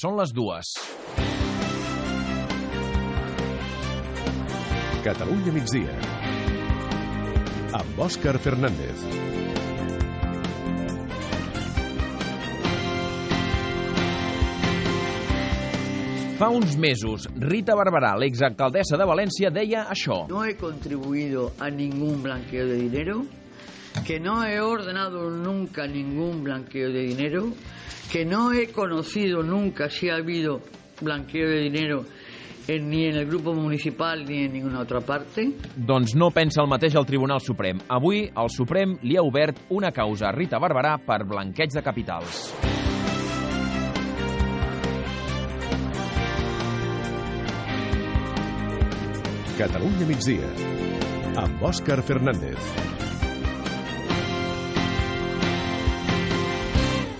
Són les dues. Catalunya migdia. Amb Òscar Fernández. Fa uns mesos, Rita Barberà, l'exalcaldessa de València, deia això. No he contribuido a ningún blanqueo de dinero, que no he ordenado nunca ningún blanqueo de dinero, que no he conocido nunca si ha habido blanqueo de dinero en, ni en el grupo municipal ni en ninguna otra parte. Doncs no pensa el mateix el Tribunal Suprem. Avui, el Suprem li ha obert una causa a Rita Barberà per blanqueig de capitals. Catalunya migdia. Amb Òscar Fernández.